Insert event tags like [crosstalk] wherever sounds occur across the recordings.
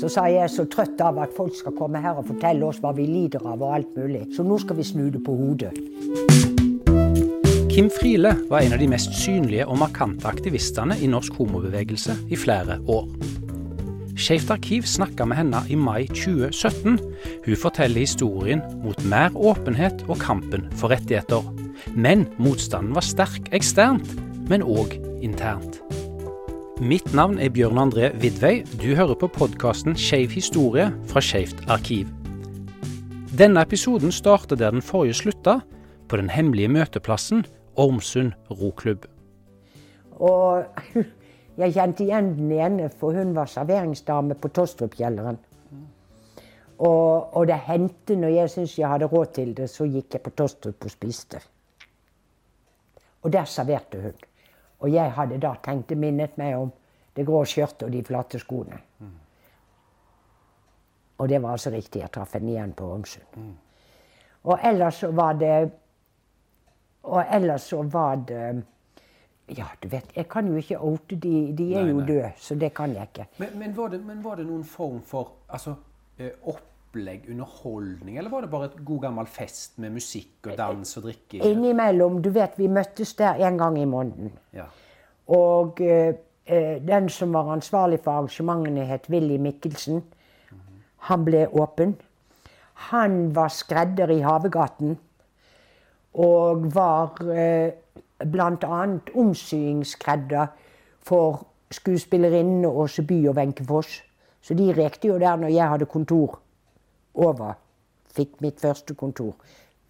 Så sa jeg så trøtt av at folk skal komme her og fortelle oss hva vi lider av og alt mulig. Så nå skal vi snu det på hodet. Kim Friele var en av de mest synlige og markante aktivistene i norsk homobevegelse i flere år. Skeivt arkiv snakka med henne i mai 2017. Hun forteller historien mot mer åpenhet og kampen for rettigheter. Men motstanden var sterk eksternt, men òg internt. Mitt navn er Bjørn André Vidvei. Du hører på podkasten Skeiv historie fra Skeivt arkiv. Denne episoden starter der den forrige slutta, på den hemmelige møteplassen Ormsund roklubb. Og jeg kjente igjen den ene, for hun var serveringsdame på Tostrup-kjelleren. Og, og, det hendte når jeg syntes jeg hadde råd til det, så gikk jeg på Tostrup og spiste. Og der serverte hun. Og jeg hadde da tenkt minnet meg om det grå skjørtet og de flate skoene. Mm. Og det var altså riktig. Jeg traff henne igjen på Romsund. Mm. Og ellers så var det Og ellers så var det Ja, du vet, jeg kan jo ikke oute de. De er nei, jo døde, så det kan jeg ikke. Men, men, var, det, men var, det, noen form for altså, eh, opplegg, underholdning, eller var det bare et god gammel fest med musikk og dans og drikke? Innimellom. Du vet, vi møttes der en gang i måneden. Ja. Og eh, eh, den som var ansvarlig for arrangementene, het Willy Mikkelsen. Han ble åpen. Han var skredder i Havegaten. Og var eh, bl.a. omsyingsskredder for skuespillerinnene Åse By og Wenche Foss. Så de rekte jo der når jeg hadde kontor over. Fikk mitt første kontor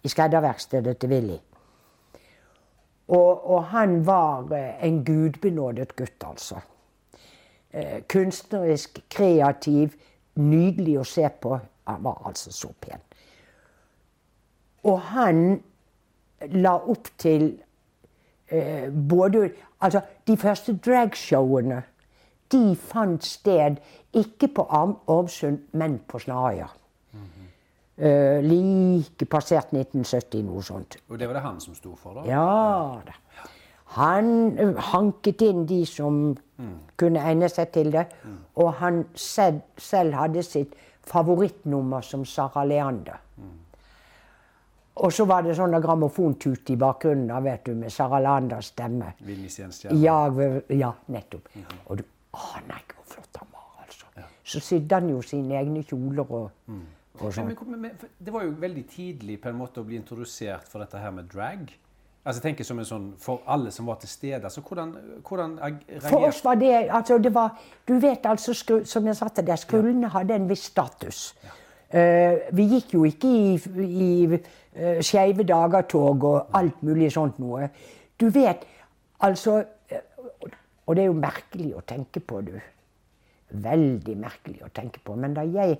i skredderverkstedet til Willy. Og, og han var eh, en gudbenådet gutt, altså. Eh, kunstnerisk, kreativ, nydelig å se på. Han var altså så pen. Og han la opp til eh, både Altså, de første dragshowene, de fant sted ikke på Ormsund, men på Snaøya. Uh, like passert 1970, noe sånt. Og det var det han som sto for, da? Ja da. Han uh, hanket inn de som mm. kunne egne seg til det. Mm. Og han selv, selv, hadde sitt favorittnummer som Sara Leander. Mm. Og så var det sånn grammofontut i bakgrunnen da, vet du, med Sara Leanders stemme. Ja, ja, nettopp. -hmm. Og du aner ikke hvor flott han var, altså. Ja. Så sydde han jo sine egne kjoler og mm. Men, men, men, det var jo veldig tidlig på en måte å bli introdusert for dette her med drag. Altså jeg tenker som en sånn, For alle som var til stede. altså Hvordan, hvordan reagerte For oss var det altså det var, Du vet altså, som jeg sa til deg, skrullene ja. hadde en viss status. Ja. Uh, vi gikk jo ikke i, i uh, skeive dager-tog og alt mulig sånt noe. Du vet, altså Og det er jo merkelig å tenke på, du. Veldig merkelig å tenke på. Men da jeg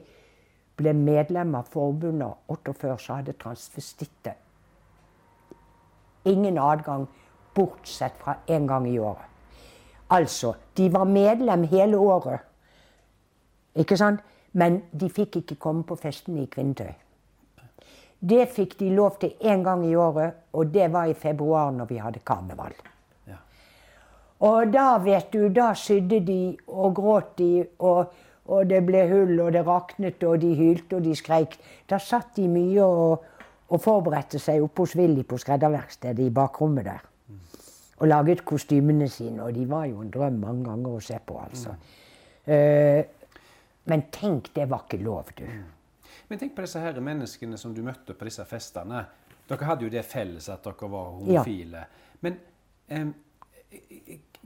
ble medlem av forbundet 48, så hadde transvestitter ingen adgang bortsett fra én gang i året. Altså, de var medlem hele året, ikke sant? men de fikk ikke komme på festene i kvinnetøy. Det fikk de lov til én gang i året, og det var i februar når vi hadde karneval. Ja. Og da, vet du, da sydde de og gråt de og og det ble hull, og det raknet, og de hylte og de skreik. Da satt de mye og, og forberedte seg oppe hos Willy på skredderverkstedet i bakrommet der. Og laget kostymene sine. Og de var jo en drøm mange ganger å se på, altså. Mm. Uh, men tenk, det var ikke lov, du. Men tenk på disse her menneskene som du møtte på disse festene. Dere hadde jo det felles at dere var homofile. Ja. Men um,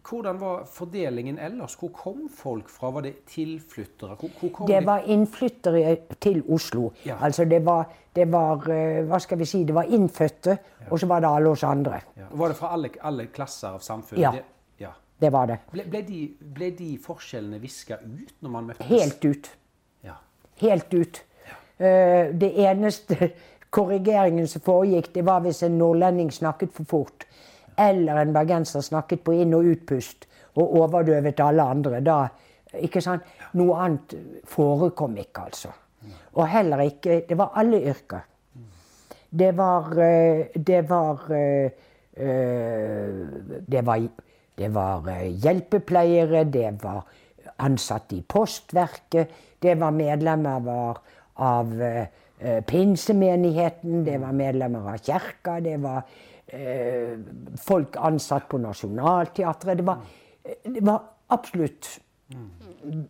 hvordan var fordelingen ellers? Hvor kom folk fra? Var det tilflyttere? Det var innflyttere til Oslo. Ja. Altså det var, det var, eh, Hva skal vi si? Det var innfødte, ja. og så var det alle oss andre. Ja. Var det fra alle, alle klasser av samfunnet? Ja. Det, ja. det var det. Ble, ble, de, ble de, forskjellene viska ut når man møttes? Helt ut. Helt ut. Uh, det eneste [laughs] korrigeringen som foregikk, det var hvis en nordlending snakket for fort eller en bergenser snakket på inn- og utpust og overdøvet alle andre. Da, ikke sant? Noe annet forekom ikke, altså. Og heller ikke Det var alle yrker. Det var eh, Det var eh, eh, Det var, det var hjelpepleiere, det var ansatte i Postverket, det var medlemmer av, av pinsemenigheten, det var medlemmer av kirka, det var uh, folk ansatt på Nationaltheatret. Det var, det var absolutt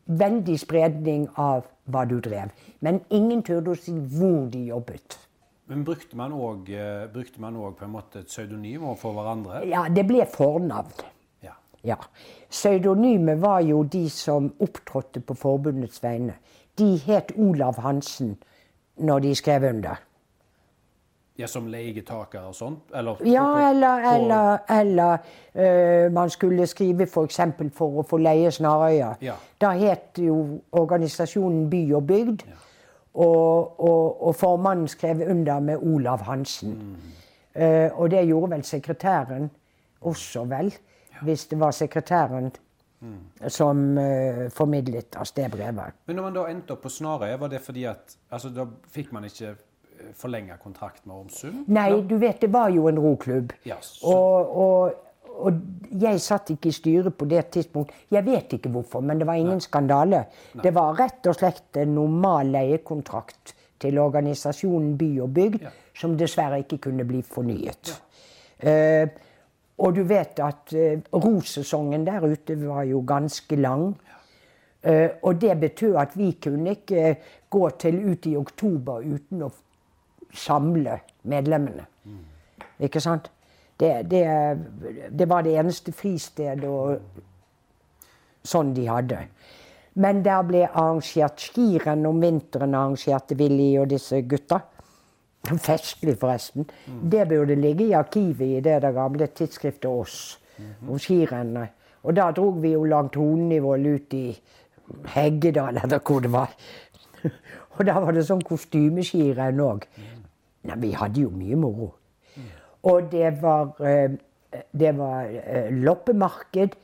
veldig spredning av hva du drev. Men ingen turte å si hvor de jobbet. Men brukte man òg måte et pseudonym overfor hverandre? Ja, det ble fornavn. Ja. Ja. Pseudonymet var jo de som opptrådte på forbundets vegne. De het Olav Hansen når de skrev under. Ja, Som leietakere og sånt? Eller, Ja, på- på- eller, eller, eller øh, man skulle skrive f.eks. For, for å få leie Snarøya. Ja. Da het jo organisasjonen By og Bygd. Og, og, og formannen skrev under med Olav Hansen. Mm. Uh, og det gjorde vel sekretæren også, vel. Hvis det var sekretæren Mm. som uh, formidlet av det brevet. Men når man da endte opp på Snarøya, var det fordi at altså, Da fikk man ikke forlenga kontrakt med Ormsund? Nei, eller? du vet, det var jo en roklubb. Ja, og, og, og jeg satt ikke i styret på det tidspunkt. Jeg vet ikke hvorfor, men det var ingen skandale. Det var rett og slett en normal leiekontrakt til organisasjonen By og Bygd, Ja. som dessverre ikke kunne bli fornyet. Uh, og du vet at uh, rosesongen der ute var jo ganske lang. Uh, og det betød at vi kunne ikke gå til ut i oktober uten å samle medlemmene. Ikke sant? Det, det, det var det eneste fristedet og sånn de hadde. Men der ble arrangert skirenn om vinteren, arrangerte Willy og disse gutta. Festlig, forresten. Det burde ligge i arkivet i det der gamle tidsskriftet Ås. Om skirennet. Og da drog vi jo langt Hornvoll ut i Heggedal, eller hvor det var. [laughs] Og da var det sånn kostymeskirenn òg. Nei, vi hadde jo mye moro. Og det var, eh, det var eh, loppemarked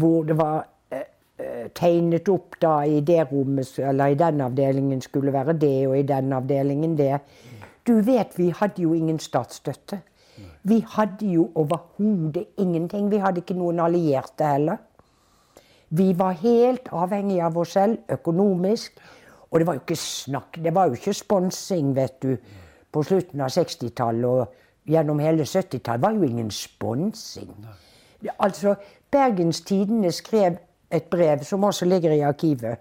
hvor det var eh, tegnet opp da i det rommet, eller i den avdelingen skulle være det, og i den avdelingen det. Du vet, vi hadde jo ingen statsstøtte. Vi hadde jo overhodet ingenting. Vi hadde ikke noen allierte heller. Vi var helt avhengige av oss selv økonomisk. Og det var jo ikke snakk, det var jo ikke sponsing, vet du, på slutten av 60-tallet og gjennom hele 70-tallet. var jo ingen sponsing. Altså, Bergens Tidende skrev et brev, som også ligger i arkivet,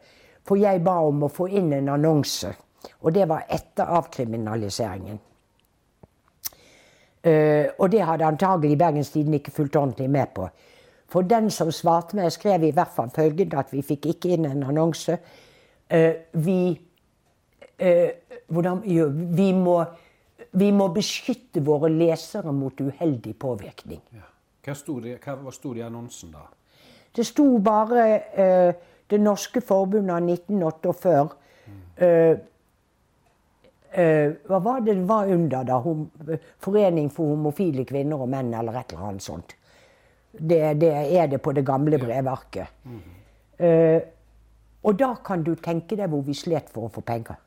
for jeg ba om å få inn en annonse. Og det var etter avkriminaliseringen. Uh, og det hadde antagelig Bergens Tidende ikke fulgt ordentlig med på. For den som svarte meg, skrev i hvert fall følgende at vi fikk ikke inn en annonse. Uh, vi hvordan, jo, vi, må, vi må beskytte våre lesere mot uheldig påvirkning. Ja. Hva sto det, hva i annonsen, da? Det sto bare eh, Det norske forbundet av 1948. Eh, eh, hva var det det var under, da? Hom, Forening for homofile kvinner og menn, eller et eller annet sånt. Det, det er det på det gamle brevarket. Eh, og da kan du tenke deg hvor vi slet for å få penger.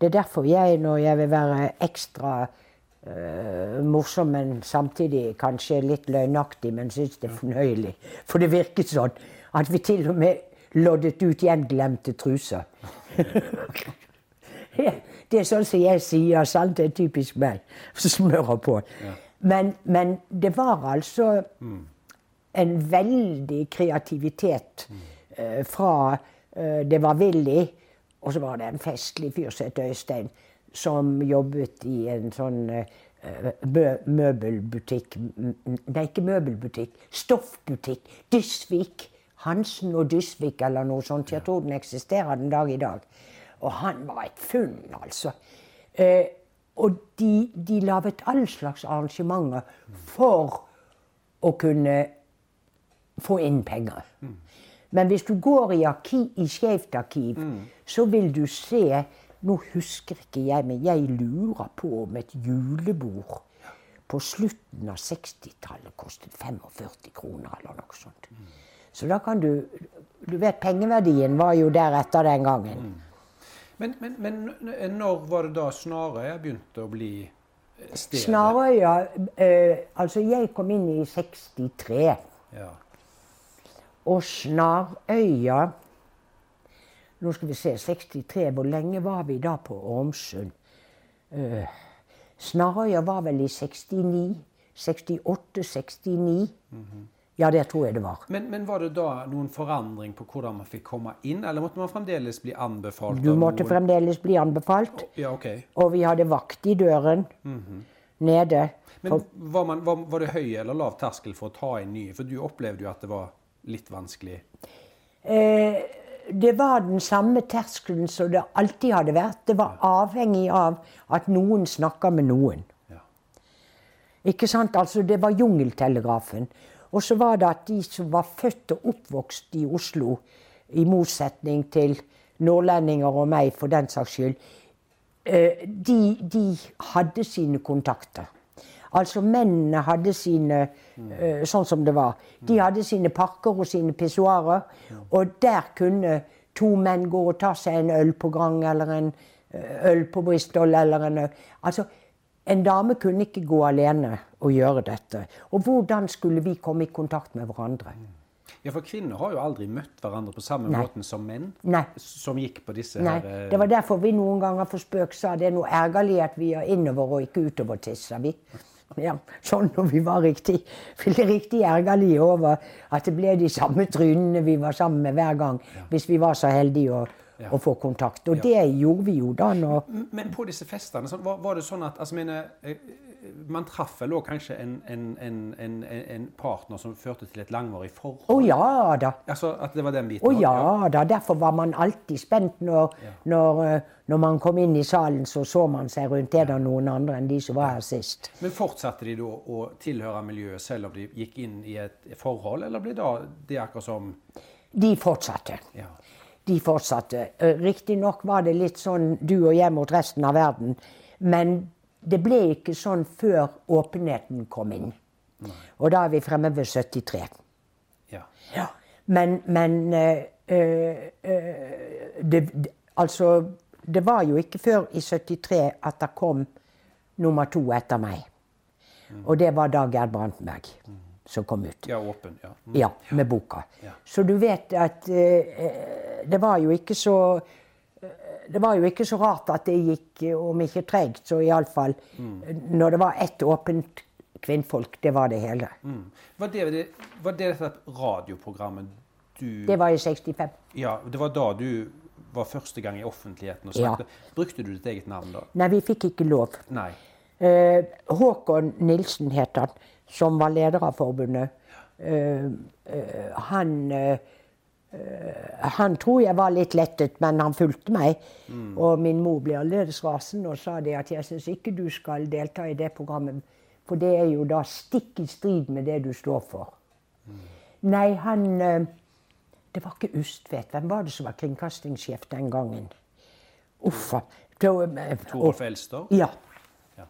Det er derfor jeg, når jeg vil være ekstra uh, morsom, men samtidig kanskje litt løgnaktig, men syns det er fornøyelig. For det virket sånn at vi til og med loddet ut gjenglemte truser. [laughs] det er sånn som jeg sier, sant? Det er typisk meg. Smører på. Men, men det var altså en veldig kreativitet uh, fra uh, Det var Willy, og så var det en festlig fyr som het Øystein, som jobbet i en sånn eh, møbelbutikk Nei, ikke møbelbutikk. Stoffbutikk. Dysvik. Hansen og Dysvik eller noe sånt. Jeg tror den eksisterer den dag i dag. Og han var et funn, altså. Eh, og de, de laget all slags arrangementer for å kunne få inn penger. Men hvis du går i, arki, i Skeivt arkiv, så vil du se Nå husker ikke jeg, men jeg lurer på om et julebord på slutten av 60-tallet kostet 45 kroner eller noe sånt. Så da kan du Du vet, pengeverdien var jo deretter den gangen. Men, men, men når var det da Snarøya begynte å bli eh, stedet? Snarøya eh, Altså, jeg kom inn i 63. Ja. Og Snarøya Nå skal vi se 63. Hvor lenge var vi da på Ormsund? Uh, Snarøya var vel i 69. 68-69. Ja, det tror jeg det var. Men, men, var det da noen forandring på hvordan man fikk komme inn, eller måtte man fremdeles bli anbefalt? Du måtte noen? fremdeles bli anbefalt. Ja, ok. Og vi hadde vakt i døren mm -hmm. nede. Men var, man, var, var, det høy eller lav terskel for å ta inn nye? For du opplevde jo at det var litt vanskelig. Eh, det var den samme terskelen som det alltid hadde vært. Det var avhengig av at noen snakka med noen. Ja. Ikke sant? Altså, det var jungeltelegrafen. Og så var det at de som var født og oppvokst i Oslo, i motsetning til nordlendinger og meg, for den saks skyld, eh, de, de hadde sine kontakter. Altså mennene hadde sine uh, Sånn som det var. De hadde sine parker og sine pissoarer. Og der kunne to menn gå og ta seg en øl på Grang eller en øl på Bristol eller en øl. Altså, en dame kunne ikke gå alene og gjøre dette. Og hvordan skulle vi komme i kontakt med hverandre? Ja, For kvinner har jo aldri møtt hverandre på samme Nei. måten som menn? Nei. Som gikk på disse Nei. her eh, Det var derfor vi noen ganger for spøk sa det er noe ergerlig at vi er innover og ikke utover tisser. vi. Ja, sånn når vi var riktig, riktig ergerlige over at det ble de samme trynene vi var sammen med hver gang. Ja. Hvis vi var så heldige å, ja. å få kontakt. Og det gjorde vi jo da. Når... Men på disse festene, var, var det sånn at altså, mine, eh, man traff vel òg kanskje en, en, en, en, partner som førte til et langvarig forhold? Å ja da. Altså At det var den biten? Å ja, ja, da. Derfor var man alltid spent når, ja. når, eh, når, man kom inn i salen. Så så man seg rundt. Er det noen andre enn de som var her sist? Men fortsatte de da å tilhøre miljøet selv om de gikk inn i et forhold, eller ble da det akkurat som De fortsatte. Ja. De fortsatte. Eh, riktignok var det litt sånn du og jeg mot resten av verden. Men det ble ikke sånn før åpenheten kom inn. Nei. Og da er vi fremme ved 73. Ja. ja. Men, men øh, øh, det, Altså, det var jo ikke før i 73 at det kom nummer to etter meg. Mm. Og det var da Gerd Brantenberg mm. som kom ut. Ja, åpen. Ja, mm. ja med boka. Ja. Så du vet at øh, det var jo ikke så det var jo ikke så rart at det gikk, om ikke tregt, så iallfall mm. Når det var ett åpent kvinnfolk, det var det hele. Mm. Var, det, var det dette radioprogrammet du Det var i 65. Ja, Det var da du var første gang i offentligheten og snakket. Ja. Brukte du ditt eget navn da? Nei, vi fikk ikke lov. Nei. Eh, Håkon Nilsen het han, som var leder av forbundet. Uh, eh, han Eh, han tror jeg var litt lettet, men han fulgte meg. Mm. Og min mor ble aldeles rasende og sa det at jeg syns ikke du skal delta i det programmet. For det er jo da stikk i strid med det du står for. Mm. Nei, han eh, Det var ikke Ustvedt. Hvem var det som var kringkastingssjef den gangen? Uffa. Torolf Elstad? Ja.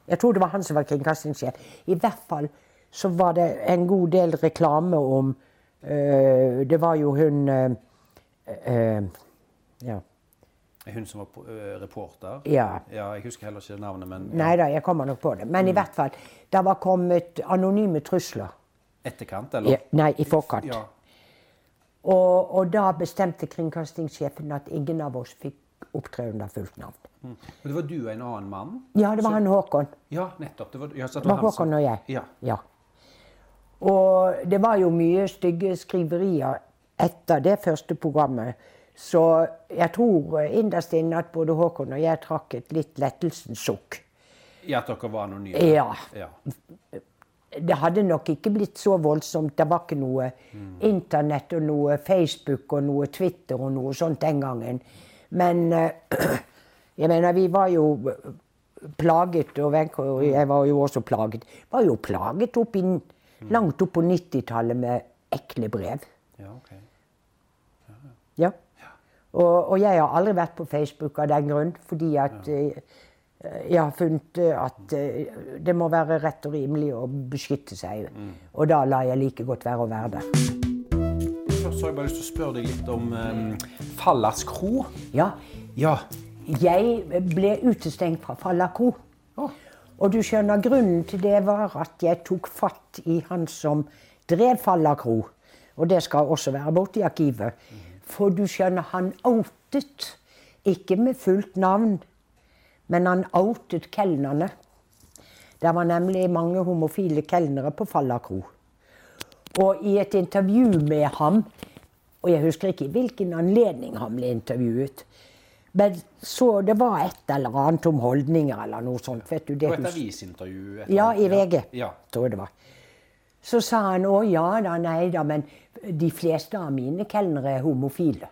Jeg tror det var han som var kringkastingssjef. I hvert fall så var det en god del reklame om Eh, det var jo hun eh, eh, Ja. Hun som var reporter? Ja. ja. Jeg husker heller ikke navnet, men ja. Nei da, jeg kommer nok på det. Men mm. i hvert fall. Det var kommet anonyme trusler. Etterkant, eller? Ja, nei, i forkant. Ja. Og, og, da bestemte kringkastingssjefen at ingen av oss fikk opptre under fullt navn. Mm. Og det var du og en annen mann? Ja, det var så... han Håkon. Ja, nettopp. Det var, ja, det var, Håkon og jeg. Ja. Ja. Og det var jo mye stygge skriverier etter det første programmet. Så jeg tror innerst inne at både Håkon og jeg trakk et litt lettelsens sukk. I at dere var anonyme? Ja. ja. Det hadde nok ikke blitt så voldsomt. Det var ikke noe mm. internett og noe Facebook og noe Twitter og noe sånt den gangen. Men uh, [clears throat] jeg mener, vi var jo plaget, og Wenche og jeg var jo også plaget. Var jo plaget opp inn Langt opp på 90-tallet med ekle brev. Ja, ok. Ja. ja. ja. Og, og, jeg har aldri vært på Facebook av den grunn, fordi at ja. uh, jeg har funnet at uh, det må være rett og rimelig å beskytte seg. Mm. Og da lar jeg like godt være å være der. Først har jeg bare lyst til å spørre deg litt om um, Fallas kro. Ja. ja. Jeg ble utestengt fra Falla kro. Oh. Og du skjønner, grunnen til det var at jeg tok fatt i han som drev Falla kro. Og det skal også være borte i arkivet. For du skjønner, han outet. Ikke med fullt navn, men han outet kelnerne. Det var nemlig mange homofile kelnere på Falla kro. Og i et intervju med ham, og jeg husker ikke i hvilken anledning han ble intervjuet, men så det var et eller annet om holdninger eller noe sånt. vet du. Det var et avisintervju? Ja, i VG. Ja. tror jeg det var. Så sa han å ja da, nei da, men de fleste av mine kelnere er homofile.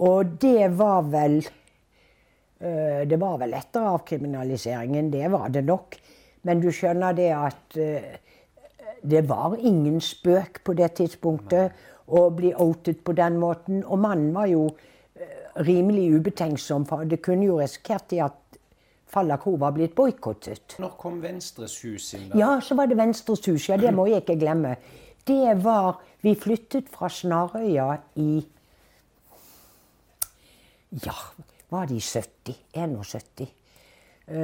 Og det var vel øh, Det var vel etter avkriminaliseringen, det var det nok. Men du skjønner det at øh, det var ingen spøk på det tidspunktet å bli outet på den måten. Og mannen var jo rimelig ubetenksom, for det kunne jo risikert i at Falla kro var blitt boikottet. Når kom Venstres hus inn? Ja, så var det Venstres hus. Ja, det må jeg ikke glemme. Det var Vi flyttet fra Snarøya i Ja, var det i 70? 71? Uh,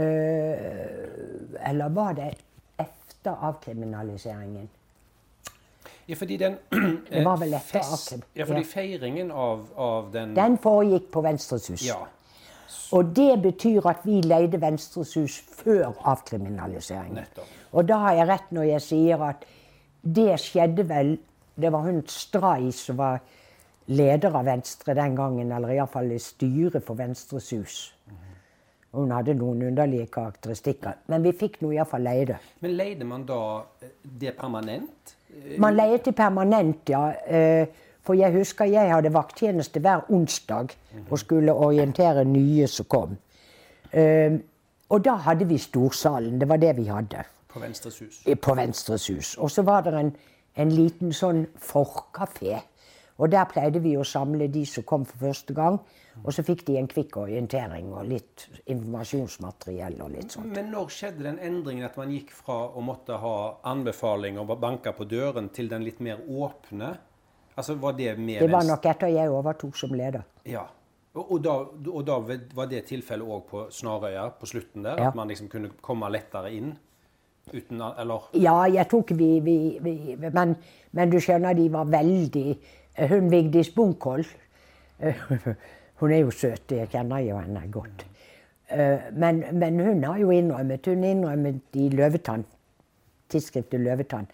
eller var det etter avkriminaliseringen? Ja, fordi den [clears throat] Det var vel etter fest. Ja, fordi Ja. feiringen av, av den Den foregikk på Venstres hus. Ja. Og det betyr at vi leide Venstres hus før avkriminaliseringen. Nettopp. Og da har jeg rett når jeg sier at det skjedde vel Det var hun Stray som var leder av Venstre den gangen, eller iallfall i styret for Venstres hus. Hun hadde noen underlige karakteristikker. Men vi fikk nå iallfall leie det. Men leide man da eh, det permanent? Man leier til permanent, ja. Eh, For jeg husker jeg hadde vakttjeneste hver onsdag og skulle orientere nye som kom. Eh, Og da hadde vi storsalen. Det var det vi hadde. På Venstres hus? på Venstres hus. Og så var det en, en liten sånn forkafé. Og der pleide vi å samle de som kom for første gang. Og så fikk de en kvikk orientering og litt informasjonsmateriell og litt sånt. Men når skjedde den endringen at man gikk fra å måtte ha anbefaling og banke på døren, til den litt mer åpne? Altså, Var det mer... Det var nok etter jeg overtok som leder. Ja. Og, og, da, og da var det tilfellet òg på Snarøya, på slutten der? Ja. At man liksom kunne komme lettere inn? Uten Eller Ja, jeg tror ikke vi, vi, vi men, men du skjønner, de var veldig Hun Vigdis Bunkholt [laughs] Hun er jo søt, jeg kjenner jo henne godt. Eh, Men, men hun har jo innrømmet Hun innrømmet i Løvetann, tidsskriftet Løvetann,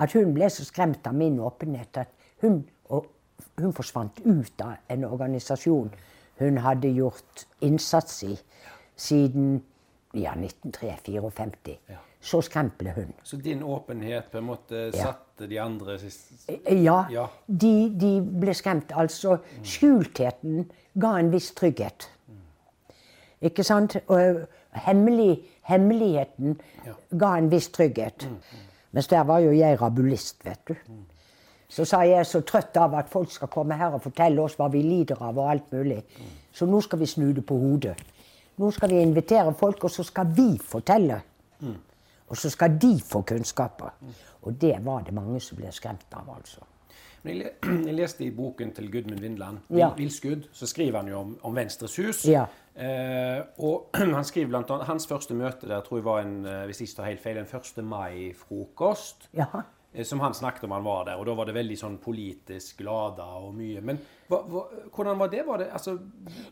at hun ble så skremt av min åpenhet at hun, hun forsvant ut av en organisasjon hun hadde gjort innsats i siden ja, 1953-54. Så skremt ble hun. Så din åpenhet på en måte Ja. Satte de andre sist Ja, Ja. De, de ble skremt. Altså, skjultheten ga en viss trygghet. Ikke sant? Og hemmelig, hemmeligheten ga en viss trygghet. Mens der var jo jeg rabulist, vet du. Så sa jeg så trøtt av at folk skal komme her og fortelle oss hva vi lider av og alt mulig. Så nå skal vi snu det på hodet. Nå skal vi invitere folk, og så skal vi fortelle. Og så skal de få kunnskaper. Og det var det mange som ble skremt av, altså. Men jeg, [clears throat] jeg leste i boken til Gudmund Vindland, Ja. Villskudd, så skriver han jo om, om Venstres hus. Ja. Eh, og [clears throat] han skriver blant annet Hans første møte der tror jeg var en, eh, hvis jeg ikke tar helt feil, en 1. mai-frokost. Jaha. eh, Som han snakket om han var der. Og da var det veldig sånn politisk lada og mye. Men hva, hva, hvordan var det? Var det altså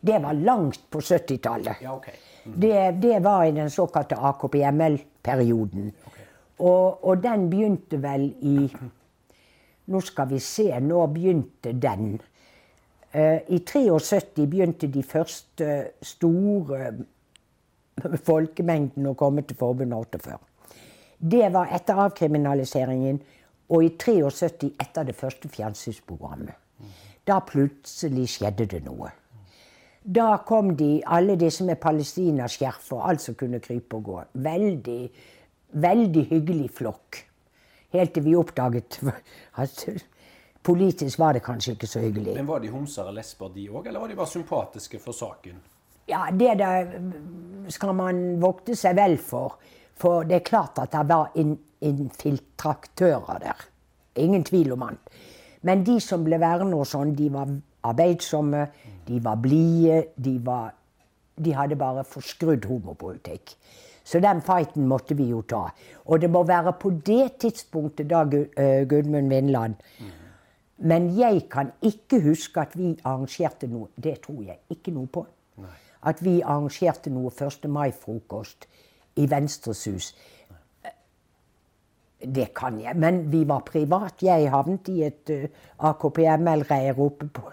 Det var langt på 70-tallet. Ja, OK. Det, det var i den såkalte AKP-ML-perioden. Og, og den begynte vel i Nå skal vi se, når begynte den? Eh, I 73 begynte de første store folkemengdene å komme til forbundet 48. Det var etter avkriminaliseringen, og i 73 etter det første fjernsynsprogrammet. Da plutselig skjedde det noe. Da kom de, alle disse med palestinaskjerf og alt som kunne krype og gå. Veldig, veldig hyggelig flokk. Helt til vi oppdaget [laughs] at politisk var det kanskje ikke så hyggelig. Men var de homser og lesber, de òg, eller var de bare sympatiske for saken? Ja, det der skal man vokte seg vel for. For det er klart at det var infiltraktører der. Ingen tvil om han. Men de som ble værende og sånn, de var arbeidsomme, de var blide, de var De hadde bare forskrudd homopolitikk. Så den fighten måtte vi jo ta. Og det må være på det tidspunktet da eh, Gudmund Vindland Men jeg kan ikke huske at vi arrangerte noe. Det tror jeg ikke noe på. Nei. At vi arrangerte noe 1. mai-frokost i Venstres hus. Det kan jeg. Men vi var privat. Jeg havnet i et uh, AKP-ML-reir oppe på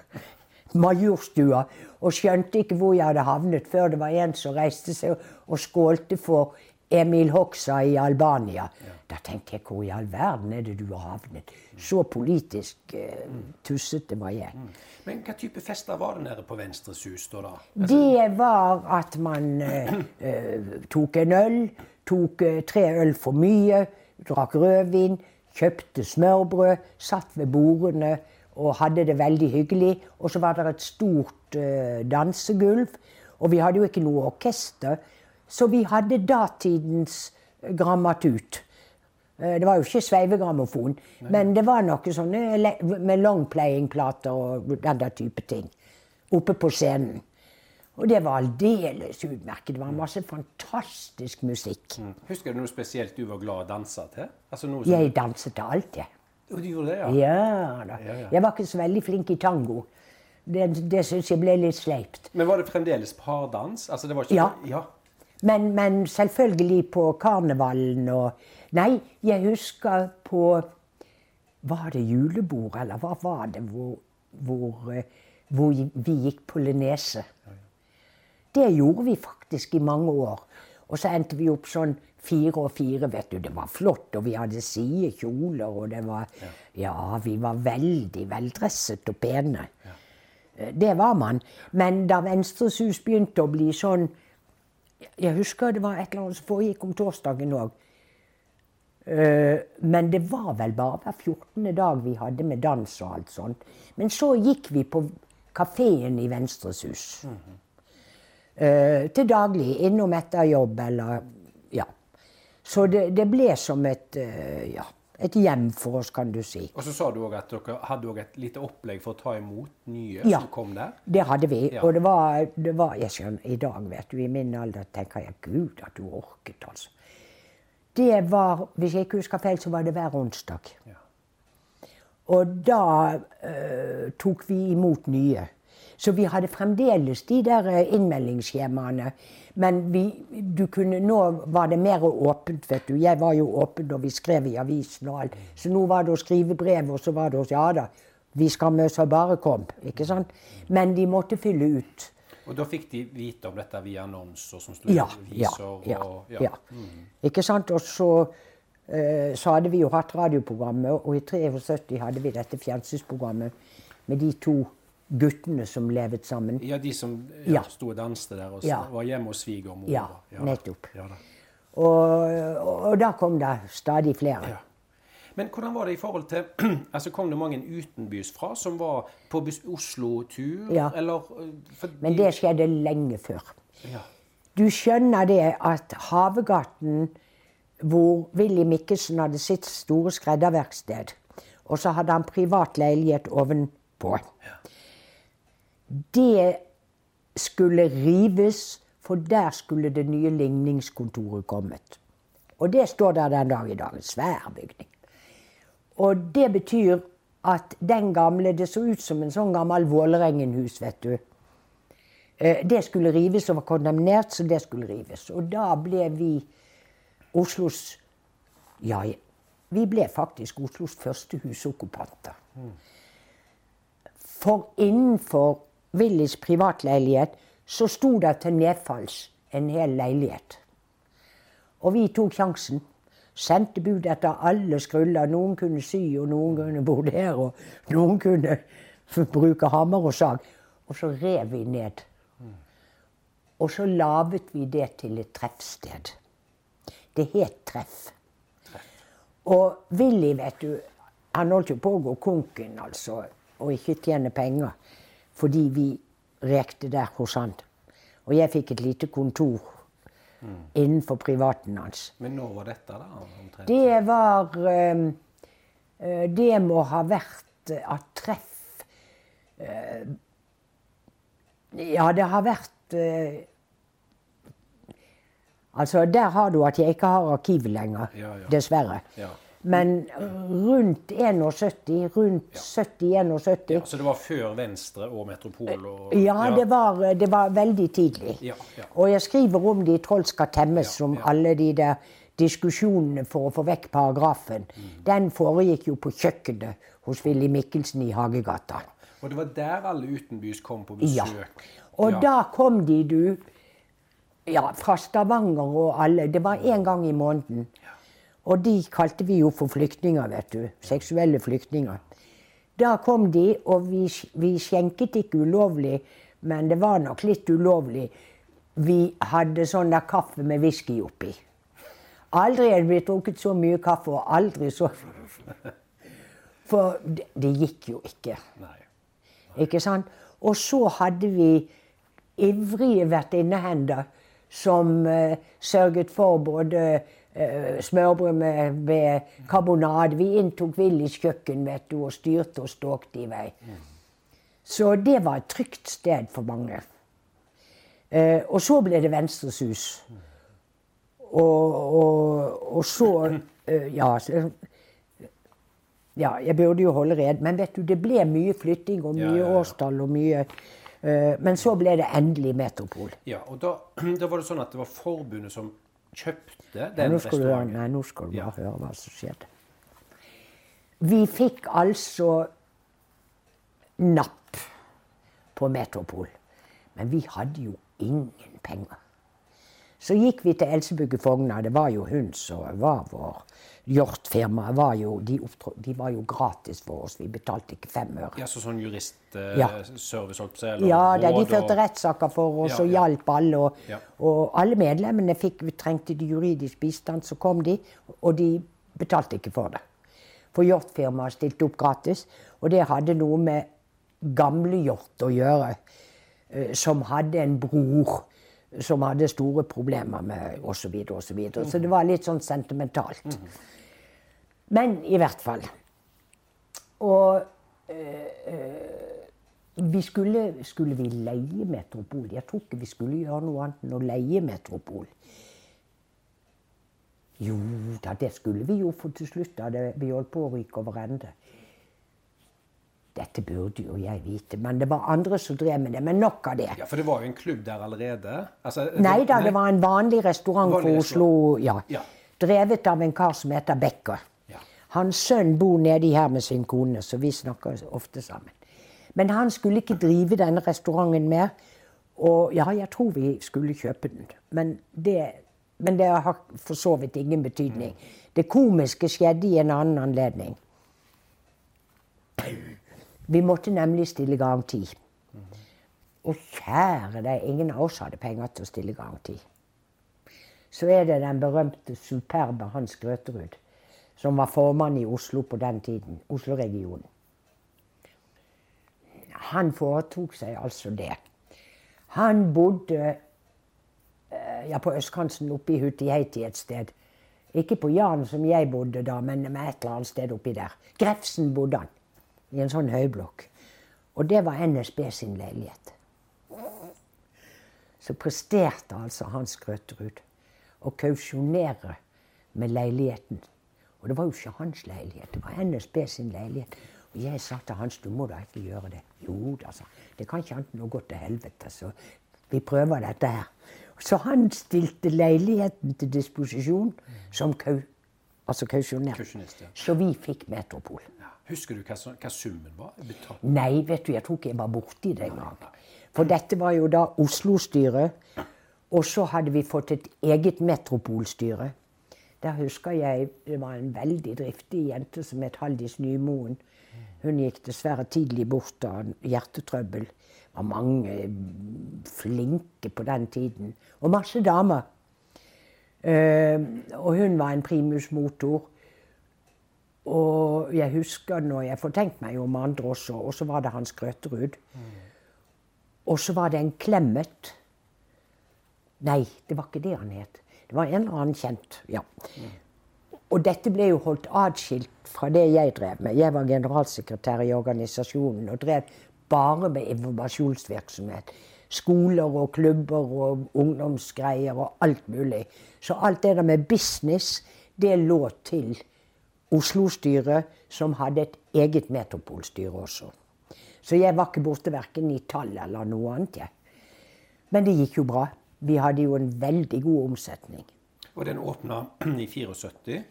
Majorstua og skjønte ikke hvor jeg hadde havnet, før det var en som reiste seg og skålte for Emil Hoxha i Albania. Da tenkte jeg hvor i all verden er det du har havnet? Så politisk uh, tussete var jeg. Men hva type fester var det nede på Venstres hus da? Altså... Det var at man uh, tok en øl, tok tre øl for mye, drakk rødvin, kjøpte smørbrød, satt ved bordene og hadde det veldig hyggelig. Og så var det et stort uh, dansegulv. Og vi hadde jo ikke noe orkester, så vi hadde datidens grammatut. Eh, Det var jo ikke sveivegrammofon, men det var noe sånne med longplaying-plater og den der type ting oppe på scenen. Og det var aldeles utmerket. Det var masse fantastisk musikk. Husker du noe spesielt du var glad å danse til? Altså som... Jeg danset til alt, jeg. Jo, du gjorde det, ja? Ja da. Ja, ja. Jeg var ikke så veldig flink i tango. Det, det syns jeg ble litt sleipt. Men var det fremdeles pardans? Altså, det var ikke... Ja. ja. Men, men selvfølgelig på karnevalen og Nei, jeg husker på Var det julebord, eller hva var det, hvor, hvor, eh, hvor vi gikk polynese? Det gjorde vi faktisk i mange år. Og så endte vi opp sånn fire og fire, vet du. Det var flott, og vi hadde sidekjoler, og det var Ja, vi var veldig veldresset og pene. Ja. Det var man. Men da Venstres hus begynte å bli sånn Jeg husker det var et eller annet som foregikk om torsdagen òg. Men det var vel bare hver 14. dag vi hadde med dans og alt sånt. Men så gikk vi på kafeen i Venstres hus. Eh, til daglig, innom etter jobb eller Ja. Så det, det ble som et eh, ja, et hjem for oss, kan du si. Og så sa du òg at dere hadde et lite opplegg for å ta imot nye Ja. som kom der. Det hadde vi. Ja. Og det var, det var Jeg skjønner, i dag, vet du, i min alder tenker jeg Gud, at du orket, altså. Det var, hvis jeg ikke husker feil, så var det hver onsdag. Ja. Og da eh, tok vi imot nye. Så vi hadde fremdeles de der eh, innmeldingsskjemaene. Men vi, du kunne, nå var det mer åpent, vet du. Jeg var jo åpen da vi skrev i avisen og alt. Så nå var det å skrive brev, og så var det å si ja da, vi skal med, så bare kom. Ikke sant? Men de måtte fylle ut. Og da fikk de vite om dette via annonser som sto i Ja, ja, aviser ja. og ja. Ikke sant? Og så, eh, så hadde vi jo hatt radioprogrammet, og i 73 hadde vi dette fjernsynsprogrammet med de to guttene som levet sammen. Ja, de som ja, Ja. sto og danste der og Ja. var hjemme hos svigermor. Ja, ja, nettopp. Ja. Og, og, da kom det stadig flere. Ja. Men hvordan var det i forhold til [clears throat] altså Kom det mange utenbys fra som var på Oslo-tur? Ja. Eller øh, for Men det skjedde lenge før. ja. Du skjønner det at Havegaten, hvor Willy Mikkelsen hadde sitt store skredderverksted, og så hadde han privat leilighet ovenpå Det skulle rives, for der skulle det nye ligningskontoret kommet. Og det står der den dag i dag. En svær bygning. Og det betyr at den gamle Det så ut som en sånn gammel Vålerengen-hus, vet du. Eh, Det skulle rives og var kondemnert, så det skulle rives. Og da ble vi Oslos Ja, vi ble faktisk Oslos første husokkupanter. For innenfor Willys privatleilighet så sto det til nedfalls en hel leilighet. Og vi tok sjansen. Sendte bud etter alle skruller. Noen kunne sy, og noen kunne bordere, og noen kunne [laughs] bruke hammer og sag. Og så rev vi ned. Og så laget vi det til et treffsted. Det het Treff. Og Willy, vet du, han holdt jo på å gå konken, altså, og ikke tjene penger. Fordi vi rekte der hos han. Og jeg fikk et lite kontor innenfor privaten hans. Men når var dette, da? omtrent? Det var eh, Det må ha vært at treff uh, Ja, det har vært uh, Altså, der har du at jeg ikke har arkivet lenger. Ja, ja. Dessverre. Ja. Men rundt 71, rundt 70-71 Ja, så det var før Venstre og Metropol? Og, Ja, det var, det var veldig tidlig. Ja, ja. Og jeg skriver om det i Troll skal temmes, Ja, om ja. alle de der diskusjonene for å få vekk paragrafen. Mm. Den foregikk jo på kjøkkenet hos Willy Mikkelsen i Hagegata. Og det var der alle utenbys kom på Ja. besøk? Og Ja. da kom de, du Ja, fra Stavanger og alle. Det var én gang i måneden. Og de kalte vi jo for flyktninger, vet du. Seksuelle flyktninger. Da kom de, og vi, vi skjenket ikke ulovlig, men det var nok litt ulovlig. Vi hadde sånn der kaffe med whisky oppi. Aldri er det blitt drukket så mye kaffe, og aldri så [laughs] For det, det gikk jo ikke. Nei. Ikke sant? Og så hadde vi ivrige vertinnehender som uh, sørget for både smørbrød med, med karbonade. Vi inntok Willys kjøkken vet du, og styrte og ståkte i vei. Så det var et trygt sted for mange. Eh, og så ble det Venstres hus. Og, og, og så eh, Ja. Så, ja, jeg burde jo holde red, men vet du, det ble mye flytting og mye ja, ja. årstall og mye eh, Men så ble det endelig Metropol. Ja, og da, [clears throat] da var det sånn at det var forbundet som kjøpte den nå restauranten. nei, nå skal du bare Ja. høre hva som skjedde. Vi fikk altså napp på Metropol. Men vi hadde jo ingen penger. Så gikk vi til Elsebugge Fogna. Det var jo hun som var vår hjortfirma. Var var jo gratis for oss. Vi betalte ikke fem øre. Ja, så sånn Ja. juristservice, holdt på å Ja, da, de førte og- rettssaker for oss Ja, og ja. hjalp alle. Og, Ja. og alle medlemmene fikk, trengte de juridisk bistand, så kom de, og de betalte ikke for det. For hjortfirmaet stilte opp gratis, og det hadde noe med gamle hjort å gjøre, eh, som hadde en bror som hadde store problemer med osv. Så, videre, og så, så det var litt sånn sentimentalt. Men i hvert fall. Og vi skulle, skulle vi leie Metropol? Jeg tror ikke vi skulle gjøre noe annet enn å leie Metropol. Jo da, det skulle vi jo, for til slutt hadde vi holdt på å ryke over ende. Dette burde jo jeg vite, men det var andre som drev med det. Men nok av det. Ja, For det var jo en klubb der allerede? Altså, Nei da, det var en vanlig restaurant Vanlig for Oslo. Ja. Ja. Drevet av en kar som heter Becker. Ja. Hans sønn bor nedi her med sin kone, så vi snakker ofte sammen. Men han skulle ikke drive denne restauranten mer. Og ja, jeg tror vi skulle kjøpe den. Men det, men det har for så vidt ingen betydning. Det komiske skjedde i en annen anledning. Vi måtte nemlig stille garanti. Og kjære deg, ingen av oss hadde penger til å stille garanti. Så er det den berømte, superbe Hans Grøterud, som var formann i Oslo på den tiden. Oslo-regionen. Han foretok seg altså det. Han bodde eh, ja, på østkanten oppe i Hutiheiti et sted. Ikke på Jan som jeg bodde da, men et eller annet sted oppi der. Grefsen bodde han. I en sånn høyblokk. Og det var NSB sin leilighet. Så presterte altså Hans Grøterud å kausjonere med leiligheten. Og det var jo ikke hans leilighet, det var NSB sin leilighet. Og jeg sa til Hans du må da ikke gjøre det. Jo da, sa. Det kan ikke annet enn å gå til helvete. Så vi prøver dette her. Så han stilte leiligheten til disposisjon som altså kausjonert. Ja. Så vi fikk Metropol. Ja. Husker du hva, hva summen var? Betalt? Nei, vet du, jeg tror ikke jeg var borti det engang. For dette var jo da Oslo-styret. Og så hadde vi fått et eget metropolstyre. Der husker jeg det var en veldig driftig jente som het Haldis Nymoen. Hun gikk dessverre tidlig bort av hjertetrøbbel. Det var mange flinke på den tiden. Og masse damer. Eh, og hun var en primus motor. Og jeg husker når jeg får tenkt meg om andre også, og så var det Hans Grøterud. Og så var det en Klemmet. Nei, det var ikke det han het. Det var en eller annen kjent. ja. Og dette ble jo holdt atskilt fra det jeg drev med. Jeg var generalsekretær i organisasjonen og drev bare med informasjonsvirksomhet. Skoler og klubber og ungdomsgreier og alt mulig. Så alt det der med business, det lå til Oslo-styret som hadde et eget metropolstyre også. Så jeg var ikke borte verken i tall eller noe annet. jeg. Men det gikk jo bra. Vi hadde jo en veldig god omsetning. Og den åpna [clears throat] i 74?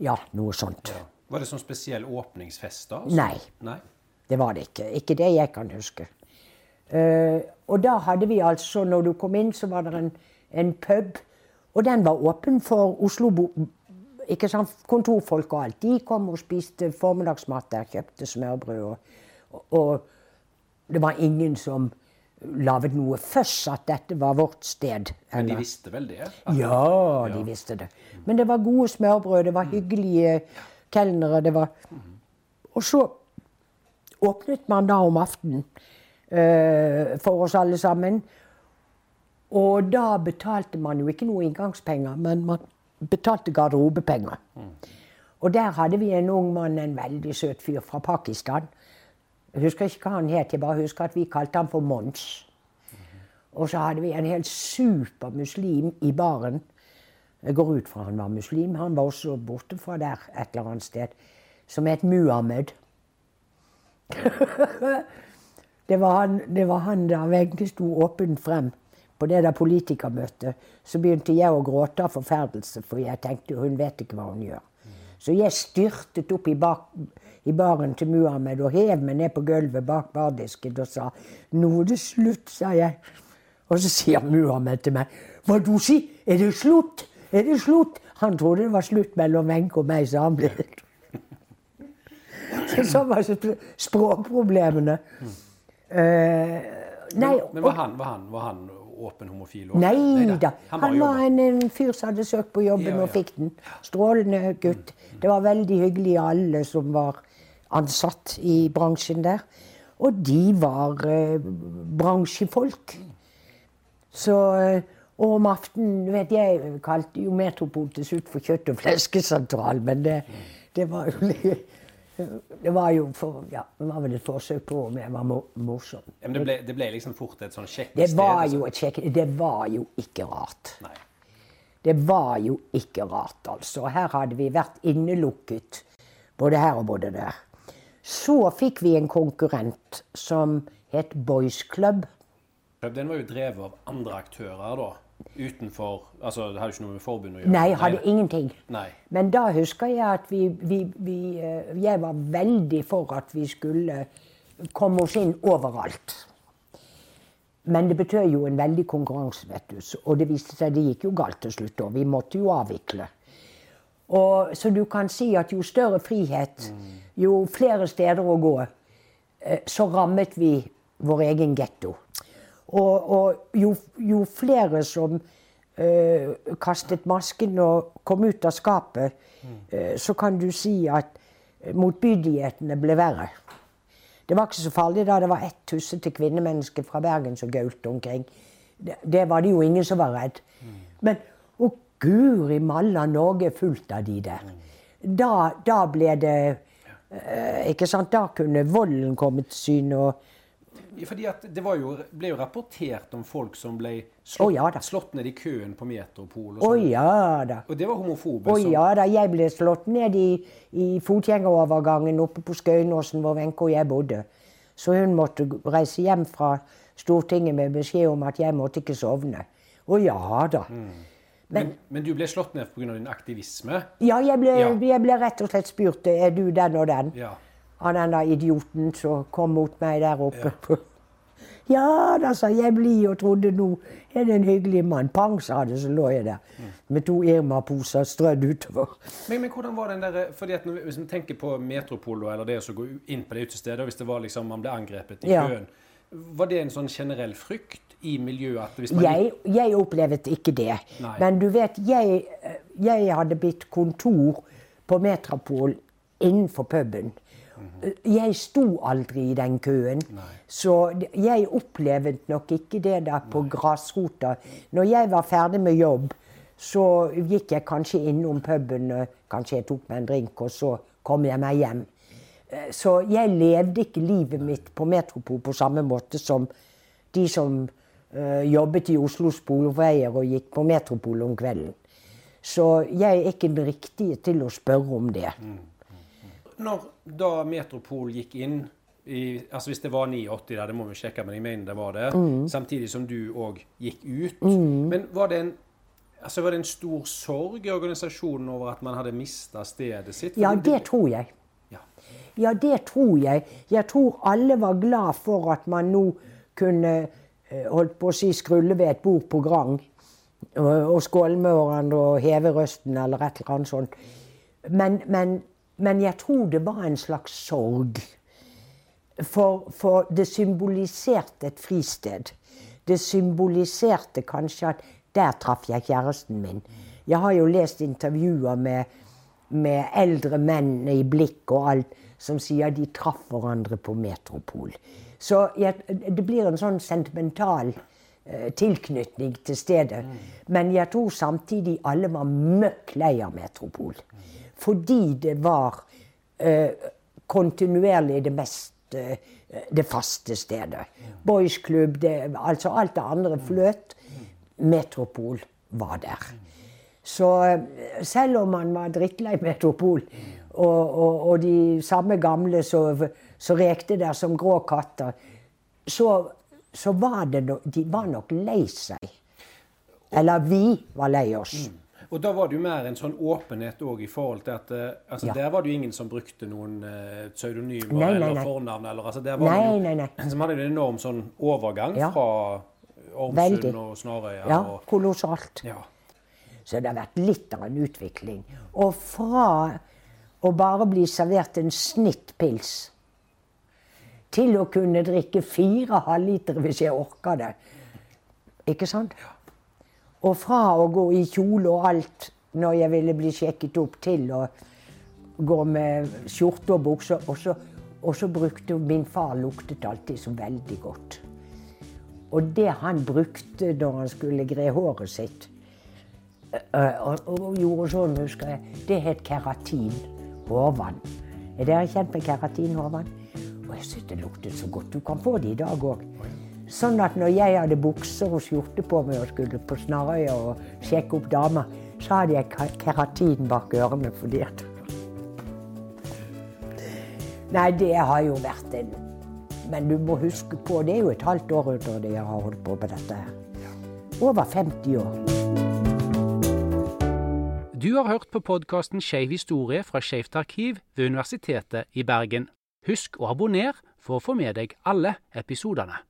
Ja, noe sånt. Ja. Var det sånn spesiell åpningsfest da? Nei. Nei. Det var det ikke. Ikke det jeg kan huske. Eh, og da hadde vi altså, når du kom inn, så var det en, en pub. Og den var åpen for Oslo ikke sant, kontorfolk og alt. De kom og spiste formiddagsmat der, kjøpte smørbrød. Og, og, det var ingen som laget noe først at dette var vårt sted. Men de visste vel det? Ja, de visste det. Men det var gode smørbrød, det var hyggelige kelnere. det var... Og så åpnet man da om aftenen for oss alle sammen. Og da betalte man jo ikke noe inngangspenger, men man betalte garderobepenger. Mm. Og der hadde vi en ung mann, en veldig søt fyr fra Pakistan. Jeg husker ikke hva han het, jeg bare husker at vi kalte han for Mons. Og så hadde vi en helt super muslim i baren. Jeg går ut fra han var muslim. Han var også borte fra der et eller annet sted. Som het Muhammed. [laughs] det, var han, det var han da Wenche sto åpent frem på det der politikermøtet. Så begynte jeg å gråte av forferdelse, for jeg tenkte hun vet ikke hva hun gjør. Så jeg styrtet opp i, bak, i baren til Muhammed og hev meg ned på gulvet bak bardisken og sa 'Nå er det slutt', sa jeg. Og så sier Muhammed til meg 'Hva du sier? Er det slutt? Er det slutt?' Han trodde det var slutt mellom Wenche og meg, [laughs] så han ble Så sånn var språkproblemene. Uh, nei, men, var, han, var, han, var han åpen homofil? Nei, Nei da. Han, han var en, en, fyr som hadde søkt på jobben ja, ja. og fikk den. Strålende gutt. Det var veldig hyggelig alle som var ansatt i bransjen der. Og de var eh, bransjefolk. Så eh, Og om aftenen vet Jeg kalte jo Metropol til slutt for kjøtt- og fleskesentral, men det, det var jo [laughs] det var jo for, ja, det var vel et forsøk på om jeg var morsom. Ja, men det ble, det ble, liksom fort et sånn kjekt det var sted? Jo et kjekk, det var jo ikke rart. Nei. Det var jo ikke rart, altså. Her hadde vi vært innelukket, både her og både der. Så fikk vi en konkurrent som het Boys Club. Den var jo drevet av andre aktører, da? Utenfor altså Det hadde ikke noe med forbundet å gjøre? Nei, hadde Nei. ingenting. Nei. Men da husker jeg at vi, vi, vi, eh, Jeg var veldig for at vi skulle komme oss inn overalt. Men det betød jo en veldig konkurranse, vet du. Og det viste seg det gikk jo galt til slutt. Og vi måtte jo avvikle. Og, så du kan si at jo større frihet, jo flere steder å gå, eh, så rammet vi vår egen getto. Og, og jo, jo, flere som uh, kastet masken og kom ut av skapet, uh, så kan du si at motbydighetene ble verre. Det var ikke så farlig da det var ett tussete kvinnemenneske fra Bergen som gaulte omkring. Det, det, var det jo ingen som var redd. Men å guri malla, Norge er fullt av de der. Da, da ble det uh, Ikke sant? Da kunne volden komme til syne. og fordi Det jo, ble jo rapportert om folk som ble slått, oh, ja, slått ned i køen på Metropol. Og, oh, ja, da. og det var homofobe? Å oh, ja da. Jeg ble slått ned i, i fotgjengerovergangen oppe på Skøyenåsen, hvor Wenche og jeg bodde. Så hun måtte reise hjem fra Stortinget med beskjed om at jeg måtte ikke sovne. Å ja da. Mm. Men, men, du ble slått ned pga. din aktivisme? Ja jeg, ble, ja, jeg ble, rett og slett spurt er du den og den. Ja av den der idioten som kom mot meg der oppe. Ja, [laughs] ja da, sa jeg blid og trodde nå er det en hyggelig mann. Pang, sa det, så lå jeg der mm. med to Irma-poser strødd utover. Men, men, hvordan var den der, fordi at Hvis vi tenker på Metropol eller det å gå inn på det utestedet, hvis det var liksom man ble angrepet i ja. køen, var det en sånn generell frykt i miljøet? jeg, jeg opplevde ikke det. Nei. Men du vet, jeg, jeg hadde blitt kontor på Metropol innenfor puben. Jeg sto aldri i den køen. Nei. Så jeg opplevde nok ikke det der på grasrota. Når jeg var ferdig med jobb, så gikk jeg kanskje innom puben, kanskje jeg tok meg en drink, og så kom jeg meg hjem. Eh, så jeg levde ikke livet mitt på Metropol på samme måte som de som uh, jobbet i Oslo Sporveier og gikk på Metropol om kvelden. Så jeg er ikke den riktige til å spørre om det. Mm. Når da Metropol gikk inn i, altså Hvis det var 89, da, det må vi sjekke, men jeg mener det var det. Mm. Samtidig som du òg gikk ut. Men var det, en, altså var det en stor sorg i organisasjonen over at man hadde mista stedet sitt? Ja, det tror jeg. Ja. Ja, det tror jeg. Jeg tror alle var glad for at man nå kunne eh, holdt på å si skrulle ved et bord på Grang. Og skåle med hverandre og heve røsten eller et eller annet sånt. Men, men, men jeg tror det var en slags sorg. For, for det symboliserte et fristed. Det symboliserte kanskje at der traff jeg kjæresten min. Jeg har jo lest intervjuer med, med eldre menn i blikk og alt som sier de traff hverandre på Metropol. Så jeg, det blir en sånn sentimental eh, tilknytning til stedet. Men jeg tror samtidig alle var møkk lei av Metropol. Fordi det var eh, kontinuerlig det mest eh, det faste stedet. Boys Club, altså alt det andre fløt. Metropol var der. Så eh, selv om man var drittlei Metropol, og, og, og de samme gamle som rekte der som grå katter, så, så var det no, de var nok lei seg. Eller vi var lei oss. Og da var det jo mer en sånn åpenhet òg i forhold til at eh, altså Ja. Der var det jo ingen som brukte noen uh, pseudonymer Nei, nei, eller fornavn. Eller, altså, der var Nei, nei, nei. [clears throat] Som hadde en enorm sånn overgang Ja. fra Ormsund Veldig. og Snarøya. Ja, og, kolossalt. ja. Så det har vært litt av en utvikling. Og fra å bare bli servert en snittpils til å kunne drikke fire halvlitere hvis jeg orker det. Ikke sant? Og fra å gå i kjole og alt når jeg ville bli sjekket opp, til å gå med skjorte og bukser. Og så, og så brukte min far luktet alltid så veldig godt. Og det han brukte når han skulle gre håret sitt, og, og gjorde sånn, husker jeg, det het keratin. Hårvann. Er dere kjent med keratin hårvann? Og jeg syntes det luktet så godt. Du kan få det i dag òg. Sånn at når jeg hadde bukser og skjorte på meg og skulle på Snarøya og sjekke opp damer, så hadde jeg keratin bak ørene fordi at Nei, det har jo vært en Men du må huske på, det er jo et halvt år det jeg har holdt på med dette. Over 50 år. Du har hørt på podkasten Skeiv historie fra Skeivt arkiv ved Universitetet i Bergen. Husk å abonnere for å få med deg alle episodene.